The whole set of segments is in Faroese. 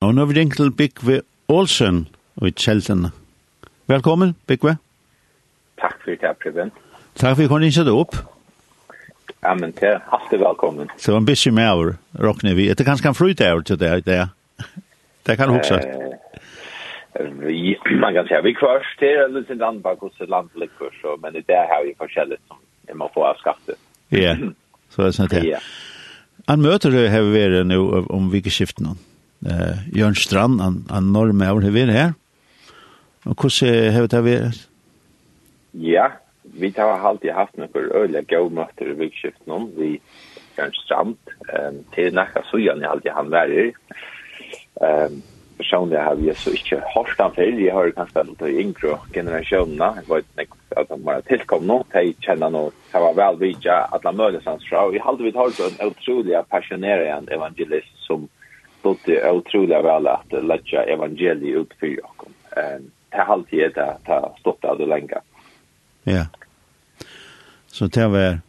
Og nå er vi ringt til Bygve Olsen og i Kjeldene. Velkommen, Bygve. Takk for det, Preben. Takk for at jeg kunne innsette opp. Ja, men det er alltid velkommen. Så en busy med over, råkner vi. Det er kanskje en fryd over til det, det. Det kan du huske. Eh, Vi, man kan säga, vi kvörs till en liten land bak hos ett landlikvör, så, men det där har vi forskjelligt som vi man får avskaftet. Ja, så er det sånt här. Ja. Han møter det her vi är nu om vikeskiften. Ja eh, Jørn Strand, han, han når med over vi her. Og hvordan har det vært? Ja, vi har alltid haft noen for øyne gode møter i vikskiften om. Vi Jørn Strand, um, til nækka søgjene alltid han værer. Um, personlig har vi så ikke hørt han før. Jeg har kanskje litt av yngre generasjonene. Jeg vet ikke at han var tilkom nå. Jeg kjenner nå, Jeg var vel vidtja at han møtes hans fra. Vi jeg har alltid hørt en utrolig passionerende evangelist som stod det utrolig vel at letja evangeliet ut for dere. Um, det har alltid det att ta stått det lenge. Ja. Så det var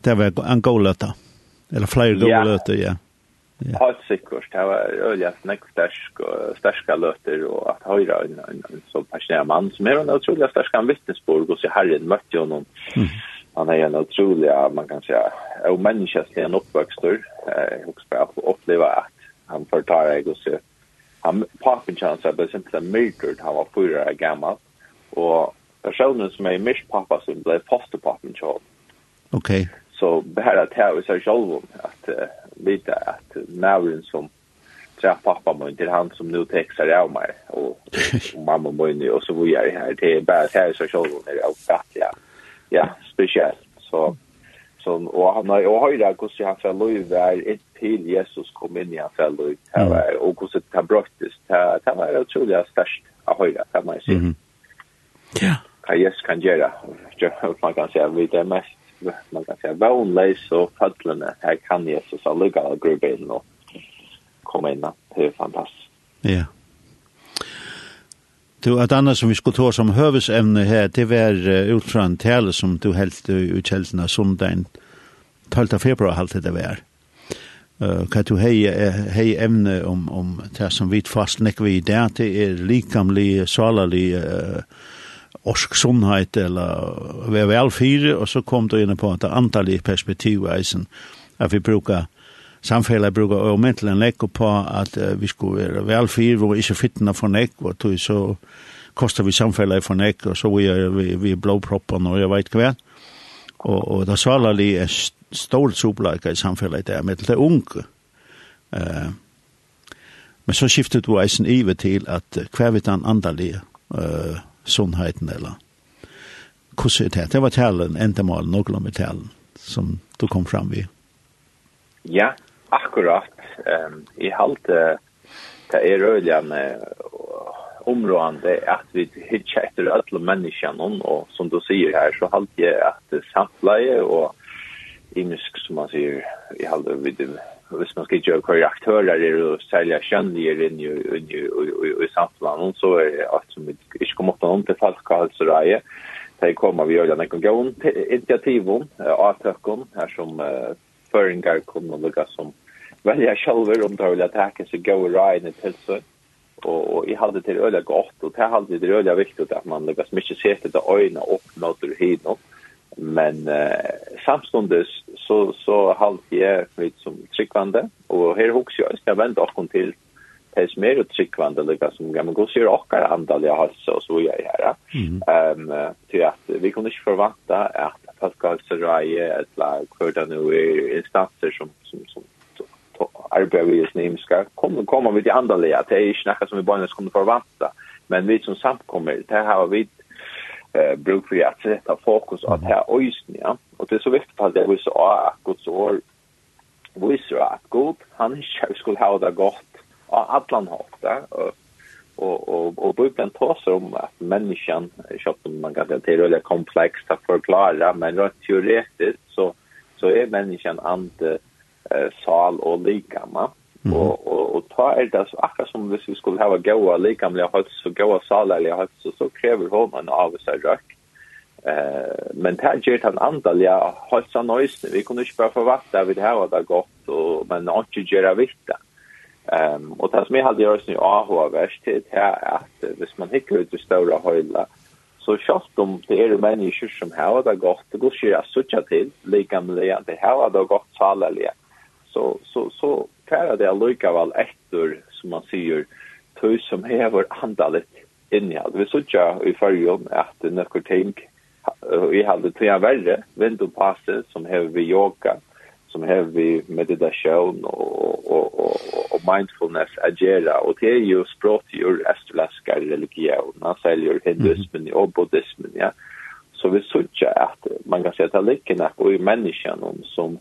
det var en god løte. Eller flere gode ja. løte, ja. Ja. Helt sikkert. Det var øyelig snakk stersk og sterske løter, og at høyre en, en, en så passionerad mann, som er en utrolig stersk en vittnesborg, og så herren møtte jo noen. Han er en utrolig, man kan säga, og menneskeslig en oppvøkster. Jeg husker bare å oppleve at han förtar jag och så han pappen chans att det simpelthen mörkert han var fyra år gammal och personen som är mish pappa som blev fosterpappen chans okej okay. så det här att jag så själv att uh, lite att Maurin som träff pappa mun till han som nu textar av mig och, och mamma mun och så vi är här det är bara så här så själv när jag fattar ja. Ja speciellt så så och han har och har ju där kus jag för lov där ett til Jesus kom inn i en fælder, det og hvordan det brøttes, det var utrolig størst av høyre, det må jeg si. Ja. Hva Jesus kan gjøre, man kan si, vi det mest, man kan si, vannleis og fødlene, her kan Jesus allugge av gruppe inn og komme inn, det er fantastisk. Ja. Du, et annet som vi skulle ta som høvesemne her, det var uh, utfra en tale som du helt uh, utkjelsen av sundagen, 12. februar halte det var. Uh, hva du hei, hei evne om, om det som vi fastnekker vi i det, det er likamlig, salalig, uh, orsk sunnheit, eller vi er vel fire, og så kom du inn på at det antallige perspektiv eisen, at vi brukar samfellet brukar og mentelig en lekk på at uh, vi skulle være vel fire, og ikke fyttene for nekk, og tog så kostar vi samfellet for nekk, og så vi er vi, vi blåproppen, og jeg vet hva. Og, og det svalerlig er stor trobleika i samfellet der, med det unge. Uh, men så skiftet du eisen ive til at hver vidt han andalige uh, sunnheten eller hvordan er det? Det var talen, endemalen, noen med talen som du kom fram vid. Ja, akkurat. Um, I halte uh, det er øyene uh, områdene at vi hittar etter alle menneskene og som du sier her så halte jeg at samtleie og imisk som man säger i halva vid hvis man skal gjøre korrekt aktörer er det att sälja kändligare in i, in i, i, i samtland och så er det alt som ikke kommer åt noen til falska det kommer vi gjøre en gång initiativ om avtökon här som föringar kommer att lägga som välja själva om det vil attacka seg gå rajen til seg. Og, og jeg hadde til öliga godt, og det hadde til öliga viktig at man lyckas mycket se det øyne opp mot hur hit upp men eh, samstundes så så halt jag med som tryckvande och här också jag ska vända och till tills mer och tryckvande lika som gamla går sig och alla andliga hälsa så jag här. Ehm mm. um, till att vi kunde inte förvänta att Pascal Serraje ett lag för den nu instanser som som som arbetar i sin ska komma komma med de andra det är ju snacka som vi bara skulle förvänta men vi som samkommer det här har vi eh bruk för att sätta fokus på det här ösn ja och det är så viktigt att det vi så att Guds år vi så att Gud han skulle ha det gott av allan hållt ja och och och bibeln talar om att människan köpt om man kan det är väldigt komplext att förklara men rent teoretiskt så så är människan ande sal och likama. Mm. Og, og, og ta er det så akkurat som hvis vi skulle hava gaua likamlige høyts og gaua salerlige høyts, så, så krever en av seg røk. Eh, men det gjør den andalige høytsa nøysene. Vi kunne ikke bare forvatte at vi hava det godt, og, men ikke gjøre vitt det. Um, og det som jeg hadde gjort i AHA verst, det er at hvis man hikker ut i større høyla, så kjøtt om det er mennesker som har det godt, det går ikke jeg suttet til, med det har det godt salerlige. Så, så, så færa det allikevel etter, som man sier, tøy som hever andalet innehald. Vi sutja i fyrjum at nøkker ting vi halde tre av verre, vindupasse som hever vi yoga, som hever vi meditasjon og, og, og, og mindfulness agera, og det er jo språkjur estolaskar religion, særlig hinduismen og buddhismen, ja. Så vi sutja at man kan se at det er likkenak og i menneskjan som,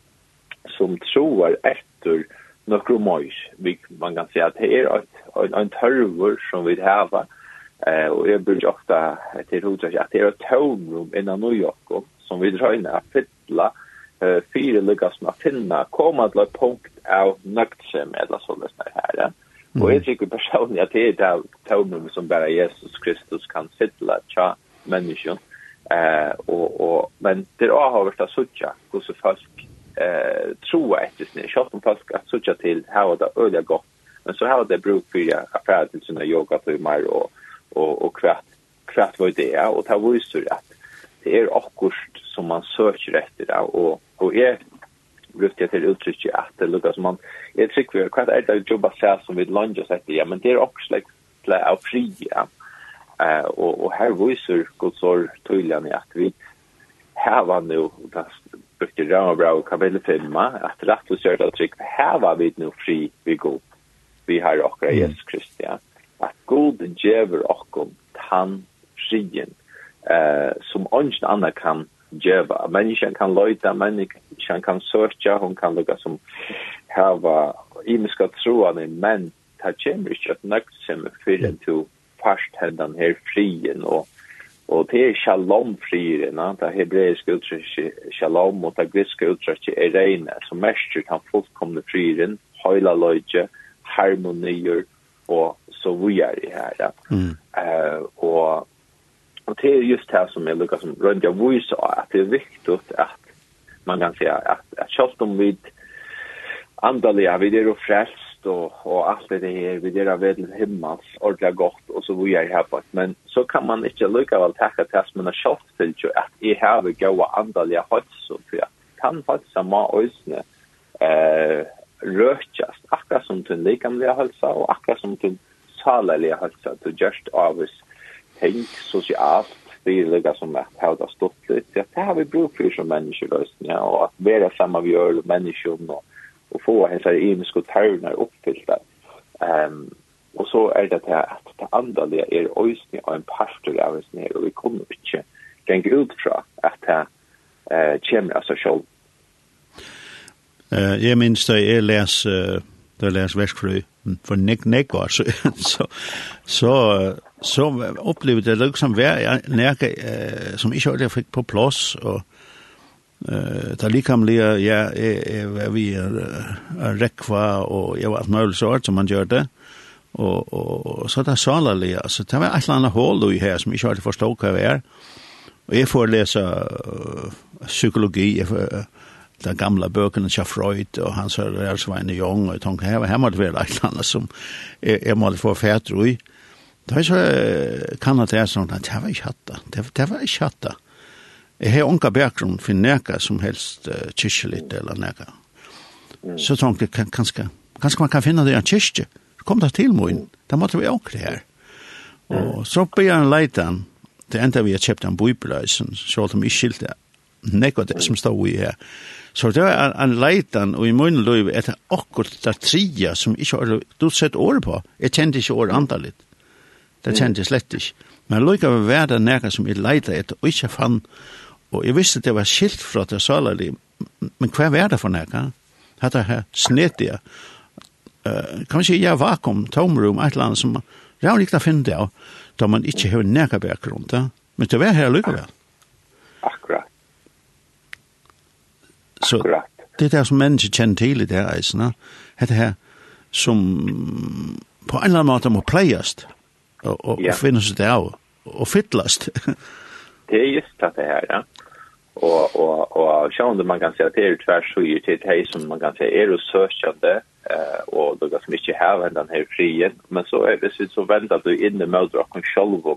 som troar etter några mojs. Vi, man kan säga at det är en, en törvor som vi har. Eh, og jag brukar ofta till hodet at det er ett tørrum innan New York som vi dröjna att fylla eh, fyra lyckas med att finna komma till en punkt av nögtsem eller så där här. ja Och jag tycker personligen att det är ett tomrum som bara Jesus Kristus kan fylla tja människan. Eh, och, och, men det är avhållast att suttja så folk eh tror troa efter sin shot om fast att söka till hur det öliga gott. Men så har det bruk för jag affär till sina yoga till mig och och och kvart kvart vad det är och ta visar att det är akkurat som man söker efter det och och är brukte jag till uttryck i att det lukar som man jag tycker vi kvart är det jobba så som vi lunch och sätter ja men det är också like play av fria eh och och här visar god så tydligt att vi här var nu brukte Rambra og Kabelle Filma, at rett og slett at trygg, her var vi nå fri vi god, vi har okra Jesus Kristi, ja. At god djever okkom tann frien, eh, som ånden andre kan djeva. Människan kan loita, människan kan sörja, hon kan lukka som hava imiska troane, men ta kjemmer ikke at nøgt som er fyrir til fast hendan her frien, og Og det er shalom friren, det hebreiske uttrykket shalom, og det griske uttrykket er reine, som mestrer den fullkomne friren, høyla løyde, harmonier, og så vi er i her. Mm. Uh, og, og det er just det som jeg lukket som rundt jeg viser, at det er viktig at man kan si at, at selv om vi andalige, vi er jo frelst, og, og alt det her, vi där vet himmels ordentlig godt, og så vi er her fått men så kan man ikke inte vel takke til at man har till til at jeg har vi gå andliga hot for för kan faktiskt samma ösne eh rökjas akkurat som til likamlige hälsa og akkurat som til salaliga hälsa to just always tänk socialt stilega som är hävda stått lite. Det har vi bruk för som människor ja, och att vara samma vi gör människor och och få hans här imiska törnar uppfyllda. Um, och så är det att det andaliga är öjsning av en pastor av oss ner och vi kommer inte gänga ut från att det uh, kommer av sig själv. Uh, jag minns det, jag läs, uh, det läs Västfrö för nek nek var så så så, så upplevde det liksom var näka eh, som inte hade fick på plats och Eh, ta likamliga ja, är vi är rekva och jag var möjlig så som man gör det. Och och så där sala le så det var ett annat hål då i här som jag inte förstod vad det är. Och jag får läsa psykologi jag får de gamla bøkene av Freud og hans herrer Svein Jong og tenkte her, her hemma det väl ett eller som jeg, jeg måtte få fætre i. Da så kan det är sånt att det var ikke hatt det. Det var ikke hatt det. Jeg har unga bakgrunn for neka som helst uh, kyrkjelit eller neka. Mm. Så tanke, kan, kanskje, kanskje man kan finna det i en kyrkje. Kom da til moin, da måtte vi åkre her. Mm. Og så på jeg en leitan, det enda vi har kjøpt en bøybeløysen, så alt om ikke skilte nekva det som stod i her. Så det var en leitan, og i min løy, er det akkurat det tria som ikke har du sett året på. Jeg kjente ikke året andalit. Det kjente jeg slett ikke. Men løyga var det nekka som jeg leita etter, og ikke fann Og jeg visste det var skilt fra det salerlig, men hva var det for nekka? Hette her snedige. Uh, kan man si, ja, vakuum, tomrum, et eller annet som man rann ikke finne det av, da man ikke har nekka bakgrunn, da. Men det var her lykkevel. Akkurat. Så det er det som mennesker kjenner til i det her eisen, det her som på en eller annen måte må pleiast og, og, ja. og finnes det av, og fytlast. det er just det her, ja og og och sjön man kan se til det är tvärs så ju till hej som man kan se är och sökande eh och då ganska mycket hav ända den her frien men så är det så venta du in i mödrar och själva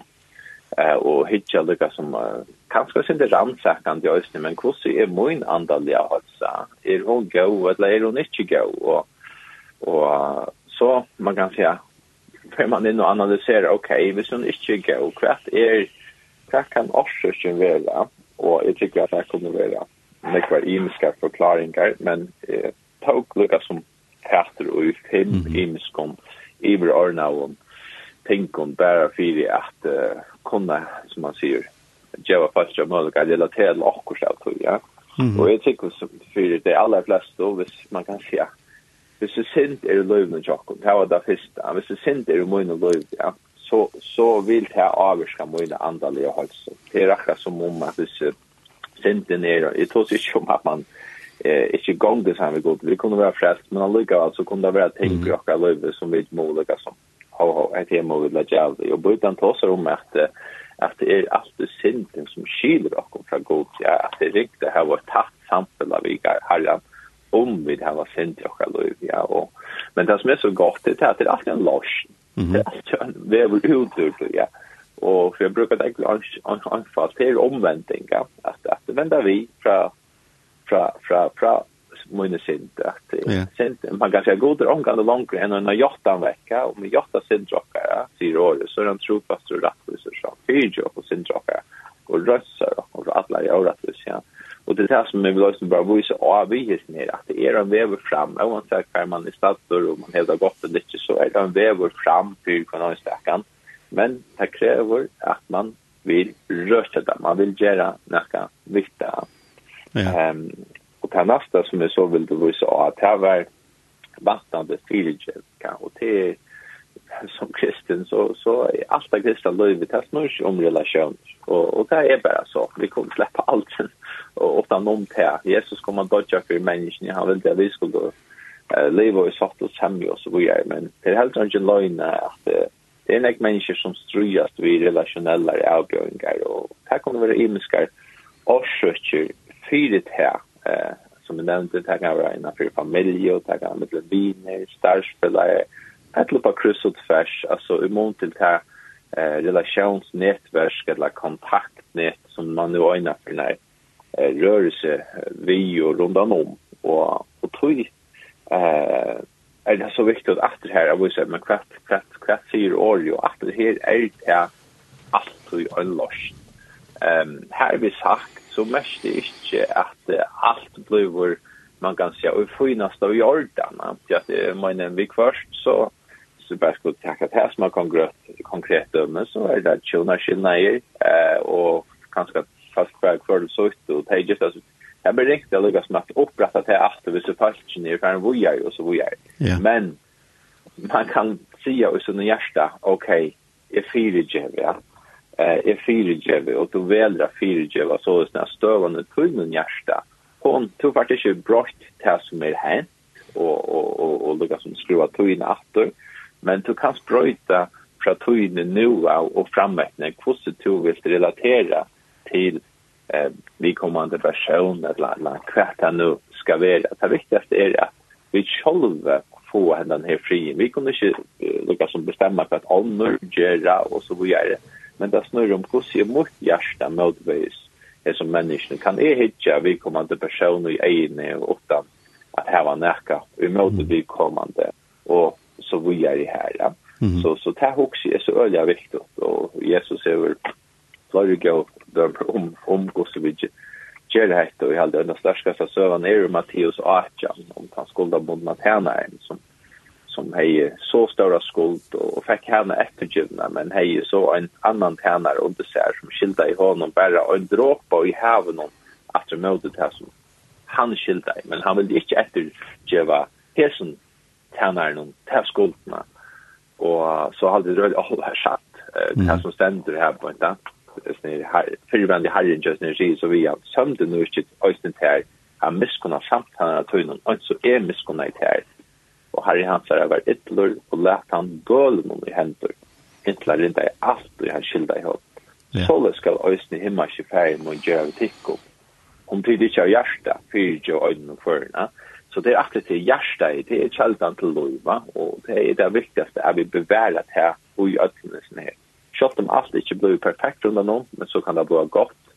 eh och hitja lukka som kanske sen det ransakan det ösnen men hur er moin min andliga hälsa är hon go eller är hon inte go och och så man kan säga för man inn og analysera okej okay, hvis hon inte go kvart är kvart kan orsöken vara og jeg tykker at det kunne være vara nekva imiska förklaringar, men eh, tog lukka som teater og i fem mm -hmm. imiskom iver ornavon tinkom bare fyrir at uh, kunne, som man sier, djeva fast mulig mølga relatera til akkurs av tog, ja. Mm. Og jeg tykker som fyrir det aller fleste, hvis man kan si, hvis det sint er løyvn og tjokkom, det var det første, hvis det sint er løyvn og løyvn, ja, så så vill det avskärma mina andliga hälsa. Det är akkurat som om att det synden är det tror sig om att man eh inte gång det här med god. Vi kunde vara frälst men alliga så kunde det vara ting i våra liv som vi möjliga som ha ha är hem och lägga av och byta oss om att att det är alltid synden som skiljer oss från god. Ja, att det är det här var tatt sampel av vi har om vi det här var synd i våra liv. Ja, och, men det som är så gott det är att det är alltid en losch Det är utur, ja. Och för jag brukar tänka anfall till omvändning, ja. Att, att vända vi fra fra, fra, fra mina synd. Att, yeah. synd man kan säga god är omgående långt än en jottan vecka. Och med jotta jottan syndrockare, fyra år, så är den trofast och rättvisor som fyra och syndrockare. Och rössar och alla gör rättvisor. Ja. Och det här som vi vill också bara visa av i hissen här, att det är en väver fram, oavsett att man är stadsdörr och man hävdar gott eller inte, så är det en väver fram för ekonomistäckan. Men det kräver att man vill rösta det, man vill göra något viktigt. Ja. Um, och det neste som jeg så vill vise av, det här var vattnande fyrtjänst, och det är som kristen så så är allt det kristna livet tas nu om relation och och det är bara så. Vi kommer släppa allt och utan någon här Jesus kommer att döda för människan han vill det vi skulle eh leva i sort och samma så vi är men det är helt enkelt lögn att det är näck människor som ströjas vid relationella avgöringar och det kommer vara imiskar årsöker fyra här eh som vi nämnde, det kan vara innanför familj och det kan vara med viner, starspelare, ett av kryss och tvärs, alltså i mån till det här eh, relationsnätverk eller kontaktnät som man nu ögnar för när eh, rörelse vi och rundan om. Och, och tog eh, är det så viktigt att det här, jag vill säga, men kvart, kvart, kvart fyra år ju, att det här är det här allt och en lost. Um, här vi sagt så mest det inte att uh, allt blir man kan säga och finaste av jordan. Att jag menar vi först så så vi bare skulle takke til som er konkret, konkret dømme, så er det tjona skillnader, eh, og kanskje fast hver hver du søkt, og det er just altså, jeg blir riktig å lykkes med at opprette til at hvis du faktisk for en vujer, og så vujer. Yeah. Men man kan si av sånne hjerte, ok, jeg fyrer ikke, ja, jeg fyrer ikke, og du velger fyrer ikke, så er det støvende tunnen min hjerte, hon tog faktisk ikke brått til som er hent, og, og, og, og lukket som skruva tunnen inn atter, men du kan sprøyta fra tøyne nu av og frammettne hvordan du vil relatera til eh, vidkommande person eller, eller hva det nu skal være. Det viktigaste er at vi sjølve få henne her frien. Vi kunne ikke uh, lukka som bestemma for at ånder, gjerra og så videre. Men det snurr om hvordan jeg mot hjärsta motveis er som menneskene. Kan jeg hitja vidkommande person i egne og utan at heva nekka i vi kommande og så vi er i her. Ja. Mm. Så så det här också så øyelig viktig. Og Jesus er vel flere gå om om hvordan vi. Gjør det og jeg hadde den største søvann er jo Matteus 8, om han skulle skulda mot Matenaren, som, som hei så større skuld, og fikk henne ettergivna, men hei så en annan tjener under seg, som skilda i honom, bare og en dråpa i haven om at det møte det som han skilda i, men han ville ikke ettergiva hesen tjener noen til skuldene. Og så har det rødt alle her satt, det som stender her på en dag. Fyrvendig herren just når sier så vi har sømte nå ikke øyne til her, han miskunner samtalen av tøynen, og så er i til her. Og herre hans har vært ytler, og lett han gølen om i hender. Ytler rinda i alt, og han skilda i hånd. Så det skal øyne himma ikke ferie må å gjøre tikk om. Om tid ikke av hjertet, fyrt jo øynene for henne. Så det er akkurat til hjertet, det er kjeldan til loiva, og det er det viktigaste at vi beværet her og i ødelsen her. Selv om alt ikke blir perfekt under noen, men så kan det bli godt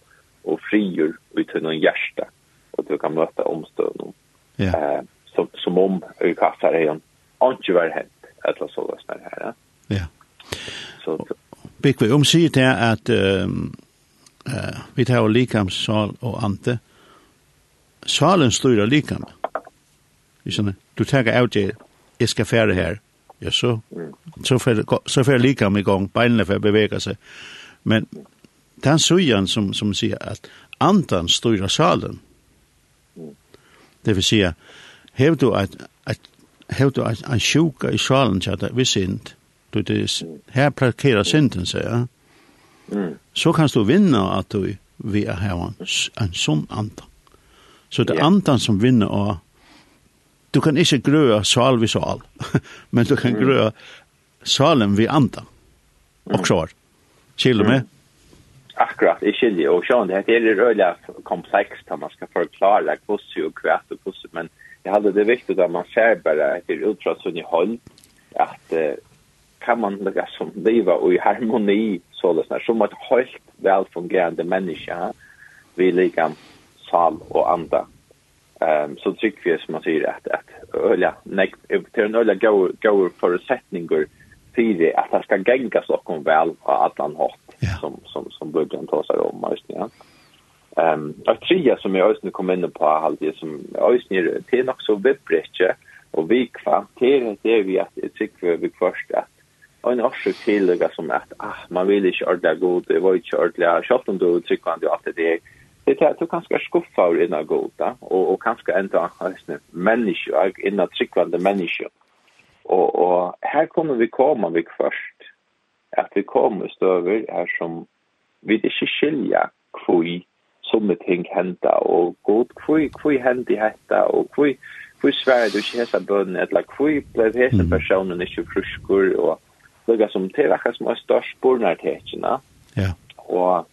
og frigjør ut til noen hjerte, og du kan møte omstøvnen. Ja. Eh, som, som om vi kastar igjen, ikke var hent, eller så løs med her. Ja. ja. Så, Bikve, omsier til at um, uh, vi tar likam, sal og ante. Salen styrer likamene. Liksom, du tänker av det, jeg skal fære her. Ja, så, så får så fer lika mig gang, beinene får bevega seg. Men den sujan som, som sier at andan styrer salen. Det vil säga, hev du at, att hev du att en sjuka i salen så at vi sind, du det här plakerar synden, säger jag. Så kan du vinna at du vi har en, en sånn andan. Så det är andan som vinner og Du kan ikke grøa sal vi sal, men du kan grøa salen vi andan. Og så var. Kjelder med? Akkurat, jeg skiljer. Og sånn, det er røyla komplekst, at man skal forklare hvordan og hva og hvordan, men jeg hadde det viktig at man ser bare etter ultrasunn i hånd, at uh, kan man lukka som liva og i harmoni, såles, som et helt velfungerende menneske, vi liker sal og anda. Ehm så tycker vi som man säger att att öliga nej till en öliga go go förutsättningar för det att det ska gänga så kom väl på allan hårt som som som bubblan ta sig om just ja. Ehm att tria som jag ösn kom in på halt det som ösn är till nog så webbreche och vi kvarter det vi att det tycker vi först att Och en orsak till det som att ah, man vill inte ordla god, det var inte ordla, kjøtt om du uttrykker han jo alltid det, det är att du kanske skuffa ur god, goda och, och kanske ända höstne människor, inna tryggvande människor. Och, och här kommer vi komma vi först. Att vi kommer stöver här som vi inte skilja kvui som ett ting hända och god kvui, kvui hända i hetta och kvui kvui svär du inte hessa bönnen eller kvui blev hessa personen inte fruskur och lukka som till som är störst bornartekina. Ja. Och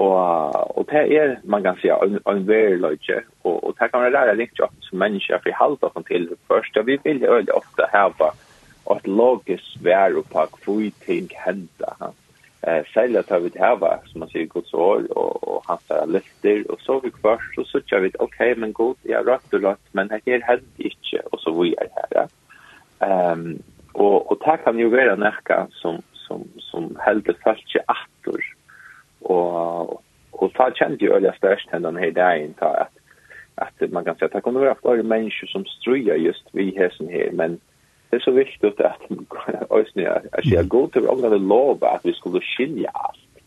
Och och det är man kan säga en en värlöjke och och det kan vara där likt jag som människa halda halt til till först vi vill jo ofta ha på ett logiskt vär och på kvui ting hända. Eh sälja tar vi det här som man säger Guds ord och och hans lyfter och så vi först så så kör vi okej men god ja rätt och rätt men det är helt inte och så vi her här. Ehm och och det kan jo vara näka som som som helt fast sig attor og og ta kände ju öliga störst händan her dagen ta at, at man kan säga att det kommer vara flere människor som strujar just vi hästen her, men det er så viktigt att ösnä att jeg går till och det lova at vi skulle skilja alt.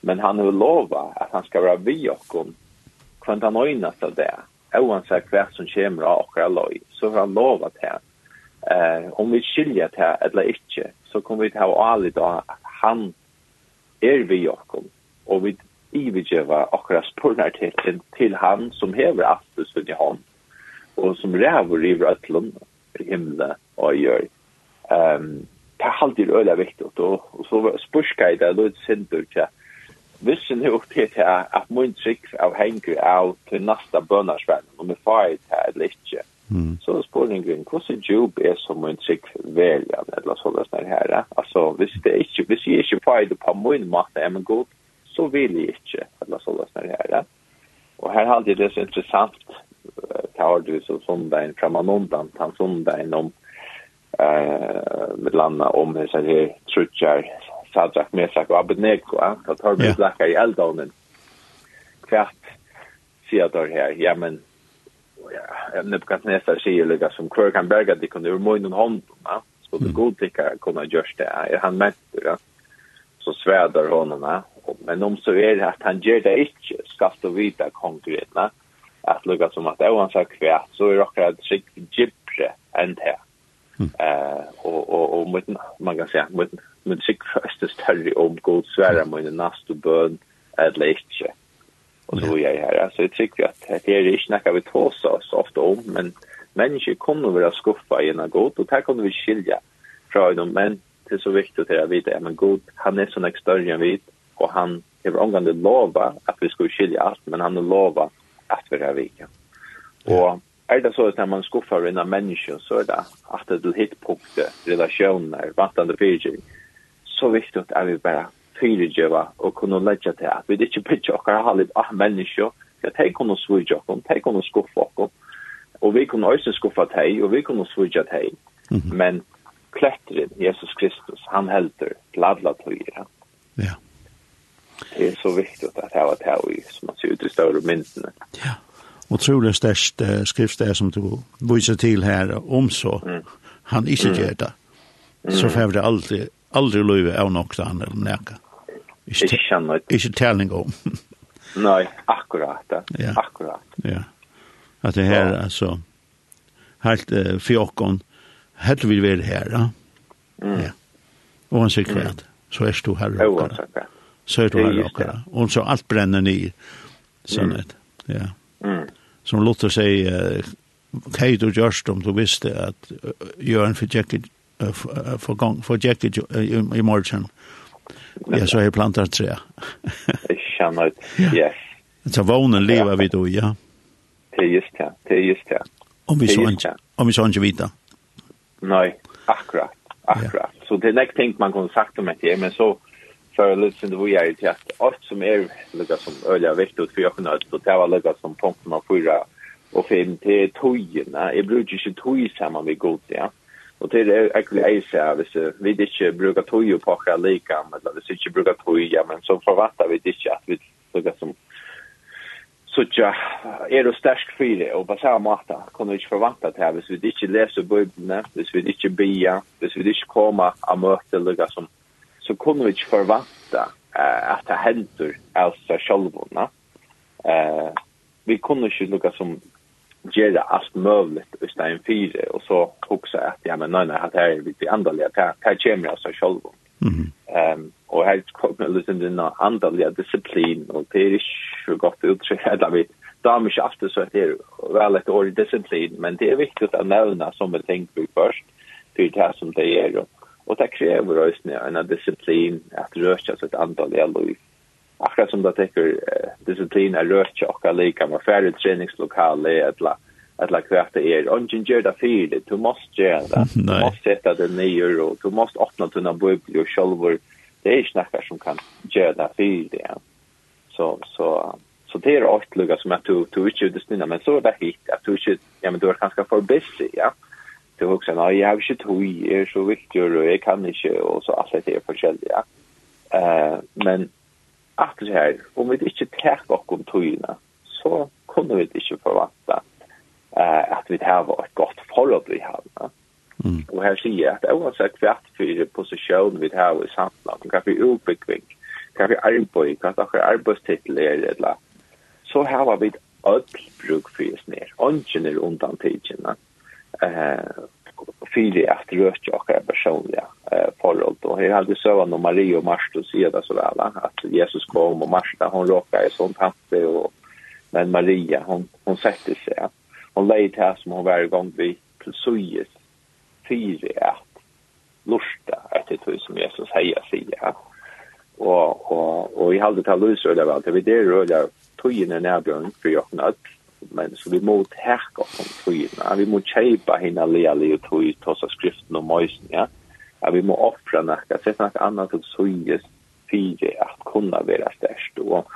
Men han har lova at han skal være vi och om kvant han øynast av det oansett hver som kommer av okra loj så har han lovat det. Eh om vi skiljer til eller ikke så kommer vi til å ha alit att han er vi och om og vi ivigjeva akkurat spurnarteten til til, til han som hever aftus i hånd, og som ræver i vrøtlen, himle og gjør. Um, det er alltid øyla viktig, og, og så spørska jeg det, og det sindur til Hvis en nu til til at mun trygg av avhenger av til nasta bønarsvenn, om jeg farer til eller ikke, Mm. Så spurningen, hvordan jobb er som en trygg veljan, eller så det er her, altså, hvis, det ikke, hvis jeg ikke får det på min måte, er man god, så vill jag inte att man sådär sådär här. Och här jeg det så intressant har du så sondagen framan undan han sondagen om eh med landa om det så här trutjar Sadrach Mesak och Abednego att tar vi blacka i eldonen kvart ser då här ja men ja Nebukadnesar säger lika som kvar kan berga det kunde ur munnen hand ja. så det god tycker kunna görs det är han mätt ja. så svädar honom ja men om så är det att han ger det inte ska stå vita konkret va att lukka som att även så kvärt så är det att sig gipre än här eh och och och med man kan säga med med sig det större om god svära med nästa bön eller inte och så är jag här så jag tycker att det är det snacka vi tåsa oss ofta om men människor kommer vara skuffa i en god och här kommer vi skilja från de män det är så viktigt att veta att men god han är så mycket större än vi og han hever omgående lova at vi skulle skilja alt, men han lova at vi er vika. Og er det så at man skuffar unna mennesker, så er det at det du hitt punkte, relasjoner, vantande fyrtjeng, så viktig at vi bare fyrtjeva og kunne lägga til at vi ikke bytja okkar halvt av mennesker, for at de kunne svurja okkar, de kunne skuffa okkar, og vi kunne også skuffa de, og vi kunne svurja de, men klettren, Jesus Kristus, han helder til tøyra. Ja så viktigt att var det här som man ser ut i större mynden. Ja. Och tror det störst uh, skrift är som du visar till här om så mm. han inte mm. gör det. Så får det alltid aldrig löva av något annat eller näka. Ikke, känner ikke telling om. Nei, akkurat. Ja. Akkurat. Ja. At det her, ja. alltså helt uh, fjokon helt vil være her, Ja. Mm. ja. Och han säger kvart. Så er du her. här. Ja, så så er det her och där. Og så alt brenner ni Sånn mm. Ja. Mm. Som Luther sier, uh, Kate du gjørst om du visste at att Jörn för Jackie för gång för uh, i i morgen? Ja, så jag plantar tre. Känner yes. Så vånen lever vi då, ja. Det er just det, det er just det. Om vi så inte, om vi så ikke vita. Nei, akkurat, akkurat. Så det er näkt ting man kunne sagt om etter, men så för att lyssna det vi är till att allt som är lika som öliga viktigt för jag kunde att det var lika som punkten av fyra och fem till tojerna. Jag brukar inte toj samman med god, ja. Och det är egentligen jag säger, hvis vi inte brukar toj på packa lika, eller hvis vi inte brukar toj, ja, men så förvattar vi inte att vi lika som så sucha er det stærk fyre og på samme måte kan vi ikke forvente til hvis vi ikke leser bøybene, hvis vi ikke bia, hvis vi ikke kommer av møte lukka som så kunne vi ikke forvente uh, at det hender av seg selv. Uh, vi kunne ikke lukka som gjøre alt mulig i stedet fire, og så huske at ja, men nei, nei, at det er litt andalig, at det, her kommer av seg selv. Mm -hmm. um, og her kommer liksom den andalige disiplin, og det er ikke så godt uttrykk, eller vi damer ikke alltid så at det er vel et år i disiplin, men det er viktig å nevne som vi tenker vi først, til det som det er, og Og det krever også en disiplin at röra sig ett antal i liv. Akkurat som det täcker eh, disciplin att röra sig lika med færre treningslokale eller att la kväfta er. Ongen gör det för. Du måste göra det. Du måste sätta det nyer og du måste öppna tunna bubblor og självor. Det är snackar som kan göra det för det. Så, så, så det er åt lugga som at du, du ikke er är men så er det hit. at du ikke ja men du er ganska for busy, ja. Mm du husker, nei, jeg har ikke tog, jeg er så viktig, og jeg kan ikke, og så alt det er forskjellig, ja. eh men at det her, om vi ikke tar oss om togene, så kunne vi ikke forvente eh at vi har et godt forhold i havnet. Mm. Og her sier jeg at oavsett hvert for posisjon vi har i samfunnet, hva for utbygging, hva for arbeid, hva for arbeidstittel er, eller så har vi alt bruk for oss ned, ånden er undan tidene eh fyra att rösta och är personliga eh förhåll och här hade så var Maria och Marta så där så väl att Jesus kom och Marta hon råkade i sånt hatte och men Maria hon hon sätter sig. Hon lejt här som hon varje gång vi precis fyra att lusta efter det som Jesus hejar sig och och och i halde tal Louis det väl det vi det rör tog in en för jag knappt men så vi mot härka från tryna. Vi må chepa hina leli och tog tossa skriften och mojsen, ja. Ja, vi må offra näka, sätta näka annat och suges fyra att kunna vara störst. Och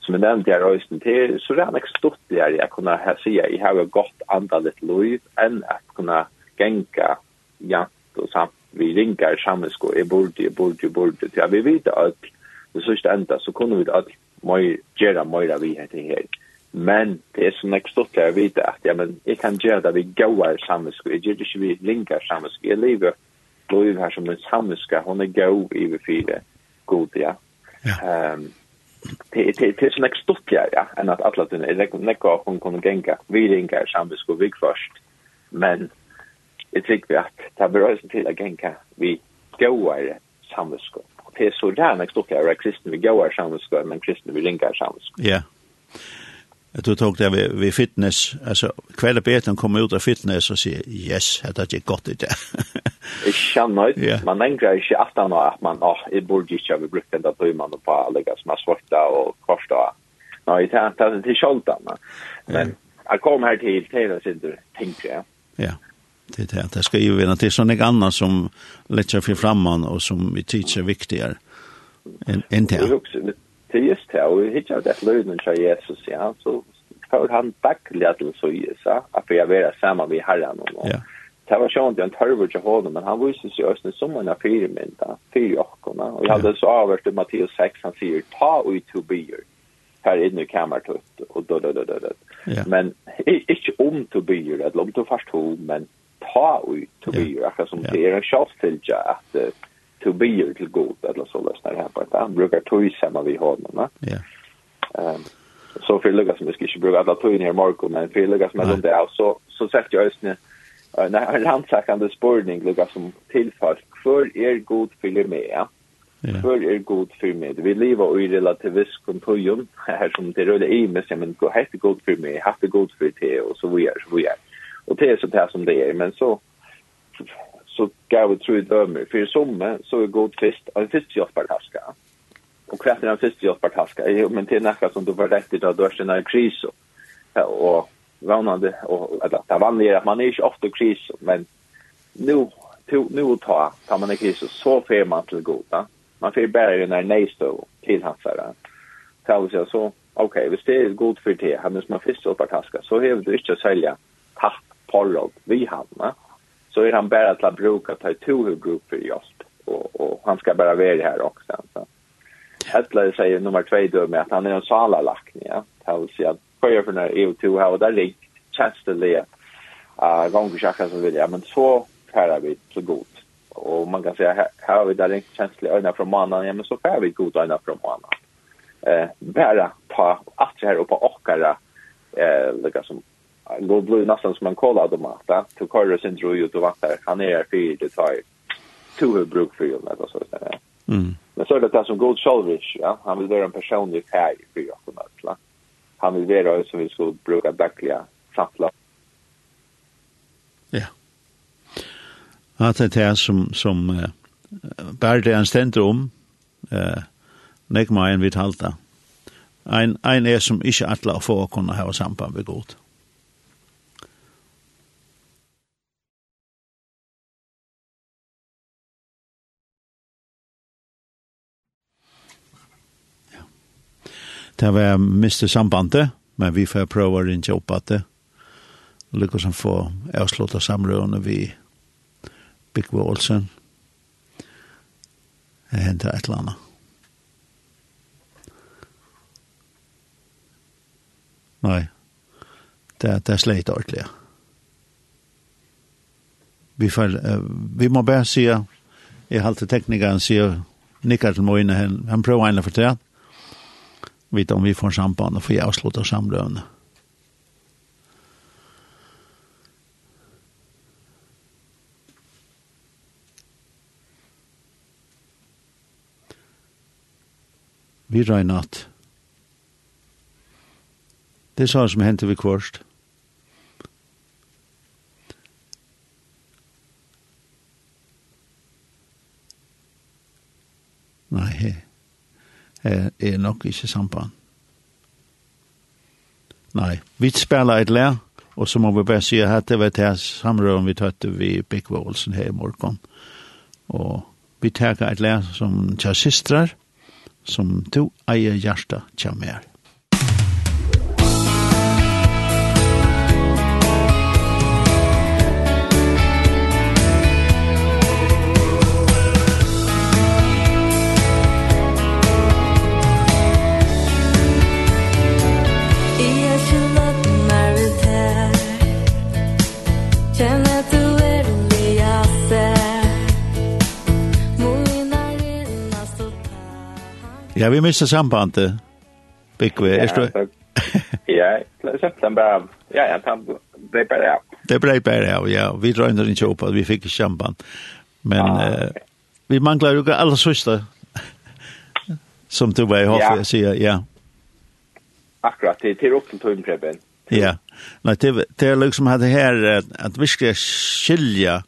som jag nämnde här rösten till, så det är näka stort där jag kunna säga, jag har gott andalet liv än att kunna gänka jant och samt. Vi ringar sammanskå, jag borde, jag borde, jag borde. Ja, vi vet att det sista enda så kunde vi att mer, gera mer vi heter här. Men det er sånn när stort jag vet at ja men jeg kan gjøre det vi goa samvisk. jeg gjør det ikke vi linkar samvisk. jeg lever liv her som en samviska. hun er go i vi fire god ja. ja. Um, det det det är så när stort jag ja enn at alle alla den är at hun kunne genga, Vi linkar samvisk och vi først, Men jeg jag vi at det er berøysen til å genga vi goa samvisk. Det er så där när stort jag är kristne vi goa samvisk men kristne vi linkar samvisk. Ja. Yeah at du tog det vi, vi fitness, altså kveld beten kom ut av fitness og sier, yes, det er ikke godt i det. Jeg kjenner ut, yeah. man engrer ikke at han at man, åh, jeg burde ikke ha brukt den der tøymann på alle som er svarta og kvarsta. Nei, det er til kjoldan. Men jeg kom her til, till det sin du tenker, ja. Ja, det er det. Det skal jo være til sånne annet som letter för framman og som vi tids er viktigare enn det. Det er Det är just det, och hittar jag det lönen av Jesus, ja, så tar han dagliga till så i sig, att vi är samman vid herran och ja. Det var sjönt jag törver till honom, men han visste sig östen som en affirmynd, fyra åkorna. Och jag hade så avvärst i Matteus 6, han säger, ta ut to byr, här inne i kammartutt, och då, då, då, då, då. Ja. Men inte om to byr, eller om to fast ho, men ta ut to byr, akkurat som det är en självfylgja att to be till god eller så där här på han brukar tog samma vi har men ja. Ehm så för Lucas som ska ju bruka alla tog ner Marco men för Lucas med det där så så sagt jag ösne när han handsakande spårning Lucas som tillfall. För er god fyller med ja. För er god för med. Vi lever i relativistisk kontojum här som det rör i men men gå helt god för mig haft god för te och så vidare så vidare. Och det är så där som det är men så så gav vi tro dömer. För i somme så är god fist en fysiohjälpartaska. Och kvart är en fysiohjälpartaska. Men är näka som du var rätt i då, du är det en kris. Och vannande, och det vanliga är att man är inte ofta kris, men nu, nu ta, tar man en kris så får man till goda. Man får bära den här nejstå till hans här. Så så, okej, hvis det är god för det, han är som en fysiohjälpartaska, så har du inte att sälja tapp porrog vi hamna så är han bara att bruka ta to hur grupp för just och och han ska bara vara här också så. Hetler säger nummer 2 då med att han är en salalackning ja. Det vill säga börjar för när EU2 har där ligger tjänsteliga eh vi gångskaka som vill ja men så färra vi så gott. Och man kan säga här, har vi där en till ögna från mannen ja men så färra vi gott ögna från mannen eh bara ta att här och på eh lika som då blir nästan som en kolla då kolautomat. Du kör sin ju då vart där Han är för det tar två bruk för ju med och så där. Mm. Men så är det där som Gold Solvish, ja. Han vill vara en personlig färg för jag på något Han vill vara som vi skulle bruka dagliga sattla Ja. Att det är som som uh, bär det en ständ om eh nek mig en vitalta Ein ein er som ikkje atla å få kunna ha samband med godt. Det var miste sambandet, men vi får prøve å ringe opp at det. Lykke som få avslutta samrørende vi Bikve Olsen. Det hendte et eller annet. Nei, det, det er slett ordentlig. Vi, får, uh, vi må bare si, jeg halte teknikeren sier, nikkar til Moine, han, han prøver å ene for det, vet om vi får samband och får jag avsluta samlövn. Vi røyna at det er sånn som hendte vi kvarst. er nok ikke samband. Nei, vi spiller et lær, og så må vi bare si at det var det samrøven vi tøtte vi Bikvålsen her i morgen. Og vi tar et lær som tja systrar, som to eier hjertet tja mer. Ja, vi miste sambandet, Bikve. Ja, så, ja, september, ja, ja, det ble bare av. Det ble bare av, ja. Vi drøyner ikke opp at vi fikk samband. Men ah, okay. vi mangler jo alle søster, som du var i hoffet, ja. sier, ja. Akkurat, det er opp til tøympreben. Ja, Nei, det, det er liksom at det her, at vi skal skilja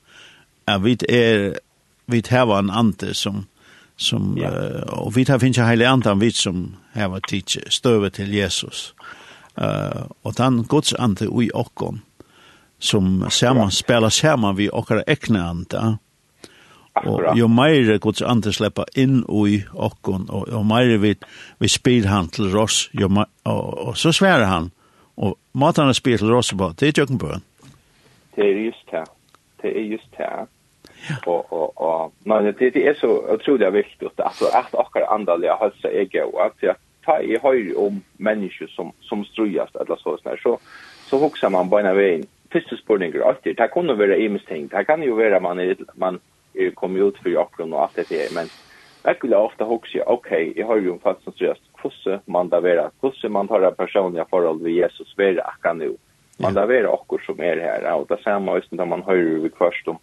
at vi er, vi har en ante som som ja. uh, och vi tar finnes hele hela andan vi som har vært teach støve til Jesus. Eh uh, og den gods ande ui okkon som samman spelar saman vi och ekne anda. Och jo mer gods ande släpper in ui okkon och jo mer vi vi spyr han till oss og, och så svär han och matarna spel till oss bara det er ju en bön. Det er just det. Det er just det. Ja. Och och och men det det är så otroligt viktigt alltså att också andliga hälsa är god att jag ta i höj om människor som som strujast eller så såna så så huxar man på ena vägen första spårningen alltid, det kan nog vara imsting det kan ju vara man er, man kommer ut för jakten och allt det där men jag skulle ofta huxa okej jeg jag har ju en fast som strujast hur man da vara hur man tar en personliga forhold ved Jesus vara kan nå. man där være också som er här och det samme, just man hører vi først om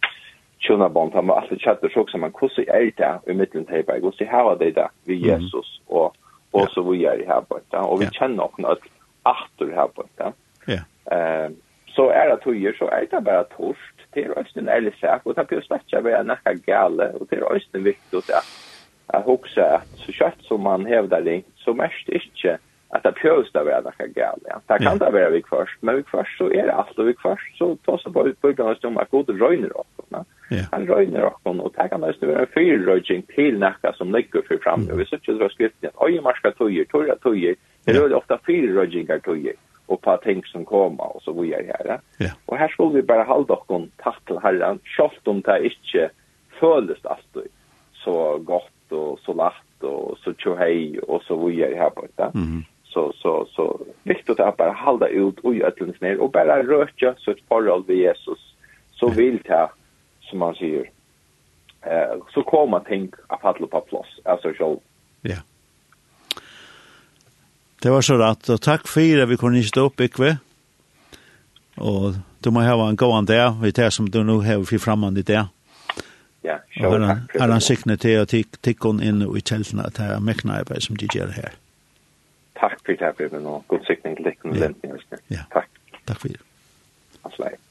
tjona bant han var alltid chatta så som man kusse är det i mitten till på och så här det där vi Jesus och och så vi är här på det och vi känner också något åter här på det. Ja. Ehm så är det tojer så är det bara torst det är östen eller sak och det blir släcka vi är näka galle och det är östen viktigt att att huxa att så kött som man hävdar det så mest inte att det pjöst av är något galt. Ja. Det kan det vara vi först, men vi först så är det allt och vi först så tar så på utbyggnad om stomma god röjner och såna. Han röjner och hon och tackar nästan vara en röjning till nästa som ligger för fram. Vi så det var skriftligt. Oj, marska tojer, torra tojer. Det är ofta fyra röjningar tojer och på ting som kommer och så vidare här. Ja. Och här skulle vi bara hålla oss tack till Herren, självt om det inte føles alltid så gott och så lätt och så tjohej och så vidare här borta. Mm. -hmm så så så viktigt att bara hålla ut och göra ner och bara röra så ett förhåll vid Jesus så vill ta som man säger eh så kommer tänk att falla på plats alltså så ja Det var så rätt och tack för at vi kunde stå upp ikve. Och du må ha en god dag, där vi tar som du nu har för fremme i där. Ja, så tack. er han signerat till till kon in i teltene til här mekne arbeid som de gör här. Takk for det her, Bibelen, og god sikning til deg og lentning. Takk. Takk for det. Asleik.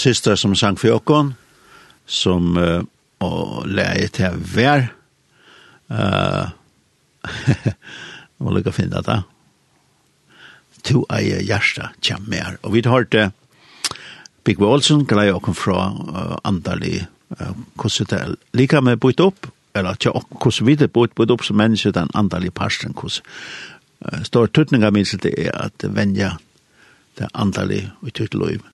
syster som sang for åkken, som uh, og leie til hver. Uh, og lykke å finne det. To eier hjertet kommer mer. Og vi har det Big Wallsen, gleder åkken fra uh, Andalig, uh, hvordan det er. Like med bøyt opp, eller ikke hvordan vi det bøyt bøyt opp som menneske den Andalig parsten, hvordan uh, står tøtninga minst det er at venja det andalig og i tøyt